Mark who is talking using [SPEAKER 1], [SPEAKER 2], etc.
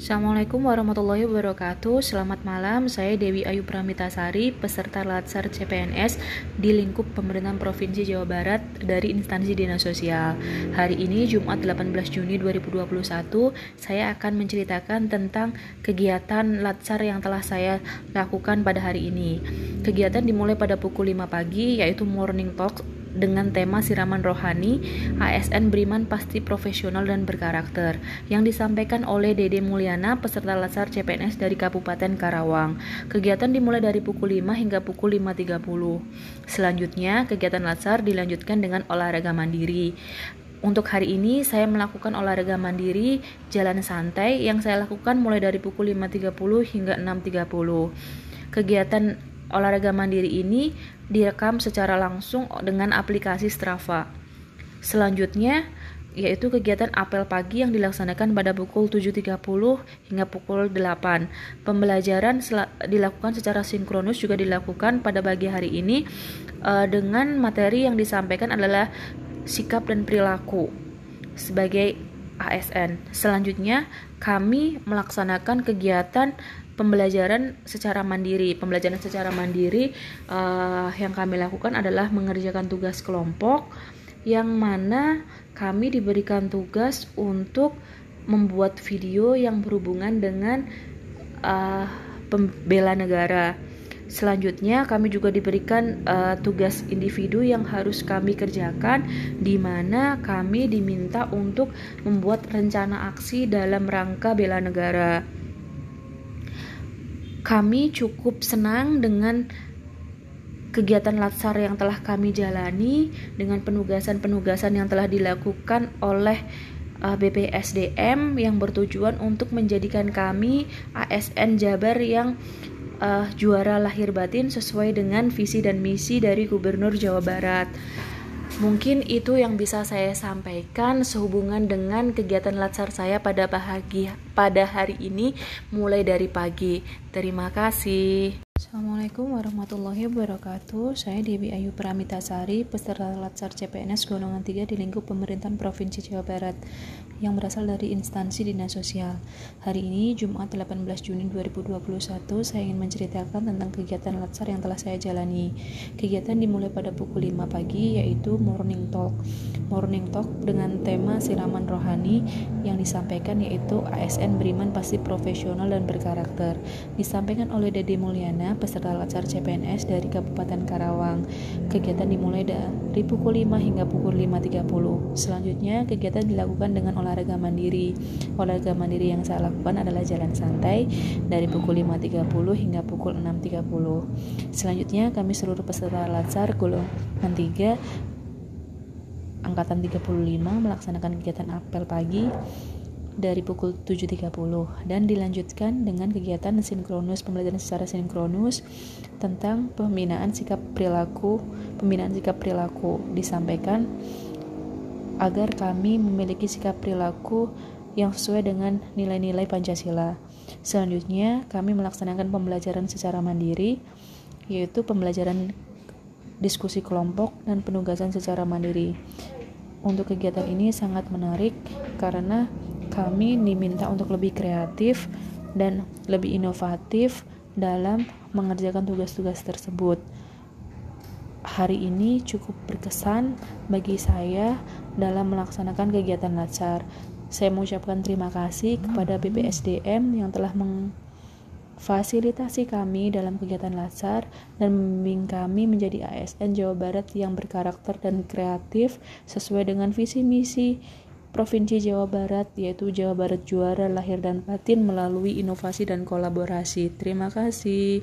[SPEAKER 1] Assalamualaikum warahmatullahi wabarakatuh. Selamat malam, saya Dewi Ayu Pramitasari Peserta Latsar CPNS di lingkup pemerintahan Provinsi Jawa Barat dari instansi Dinas Sosial. Hari ini Jumat 18 Juni 2021 Saya akan menceritakan tentang kegiatan Latsar yang telah saya lakukan pada hari ini. Kegiatan dimulai pada pukul 5 pagi yaitu Morning Talk dengan tema siraman rohani ASN Beriman Pasti Profesional dan Berkarakter yang disampaikan oleh Dede Mulyana peserta Latsar CPNS dari Kabupaten Karawang. Kegiatan dimulai dari pukul 5 hingga pukul 5.30. Selanjutnya, kegiatan Latsar dilanjutkan dengan olahraga mandiri. Untuk hari ini saya melakukan olahraga mandiri jalan santai yang saya lakukan mulai dari pukul 5.30 hingga 6.30. Kegiatan olahraga mandiri ini direkam secara langsung dengan aplikasi Strava. Selanjutnya, yaitu kegiatan apel pagi yang dilaksanakan pada pukul 7.30 hingga pukul 8. Pembelajaran dilakukan secara sinkronus juga dilakukan pada pagi hari ini uh, dengan materi yang disampaikan adalah sikap dan perilaku sebagai ASN. Selanjutnya, kami melaksanakan kegiatan pembelajaran secara mandiri. Pembelajaran secara mandiri uh, yang kami lakukan adalah mengerjakan tugas kelompok yang mana kami diberikan tugas untuk membuat video yang berhubungan dengan uh, pembela negara. Selanjutnya, kami juga diberikan uh, tugas individu yang harus kami kerjakan, di mana kami diminta untuk membuat rencana aksi dalam rangka bela negara kami cukup senang dengan kegiatan latsar yang telah kami jalani dengan penugasan-penugasan yang telah dilakukan oleh uh, BPSDM yang bertujuan untuk menjadikan kami ASN Jabar yang uh, juara lahir batin sesuai dengan visi dan misi dari Gubernur Jawa Barat. Mungkin itu yang bisa saya sampaikan sehubungan dengan kegiatan latsar saya pada pagi pada hari ini mulai dari pagi. Terima kasih.
[SPEAKER 2] Assalamualaikum warahmatullahi wabarakatuh. Saya Dewi Ayu Pramitasari Peserta Latsar CPNS Golongan 3 di lingkup pemerintahan Provinsi Jawa Barat Yang berasal dari instansi Dinas Sosial. Hari ini Jumat 18 Juni 2021 Saya ingin menceritakan tentang kegiatan Latsar yang telah saya jalani. Kegiatan dimulai pada pukul 5 pagi yaitu Morning Talk. Morning Talk dengan tema siraman rohani Yang disampaikan yaitu ASN beriman pasti profesional dan berkarakter. Disampaikan oleh Dede Mulyana peserta latsar CPNS dari Kabupaten Karawang. Kegiatan dimulai dari pukul 5 hingga pukul 5.30. Selanjutnya, kegiatan dilakukan dengan olahraga mandiri. Olahraga mandiri yang saya lakukan adalah jalan santai dari pukul 5.30 hingga pukul 6.30. Selanjutnya, kami seluruh peserta latsar golongan 3 angkatan 35 melaksanakan kegiatan apel pagi dari pukul 7.30 dan dilanjutkan dengan kegiatan sinkronus pembelajaran secara sinkronus tentang pembinaan sikap perilaku pembinaan sikap perilaku disampaikan agar kami memiliki sikap perilaku yang sesuai dengan nilai-nilai Pancasila. Selanjutnya, kami melaksanakan pembelajaran secara mandiri yaitu pembelajaran diskusi kelompok dan penugasan secara mandiri. Untuk kegiatan ini sangat menarik karena kami diminta untuk lebih kreatif dan lebih inovatif dalam mengerjakan tugas-tugas tersebut. Hari ini cukup berkesan bagi saya dalam melaksanakan kegiatan latsar. Saya mengucapkan terima kasih kepada BPSDM yang telah memfasilitasi kami dalam kegiatan latsar dan membimbing kami menjadi ASN Jawa Barat yang berkarakter dan kreatif sesuai dengan visi misi Provinsi Jawa Barat, yaitu Jawa Barat juara lahir dan batin melalui inovasi dan kolaborasi. Terima kasih.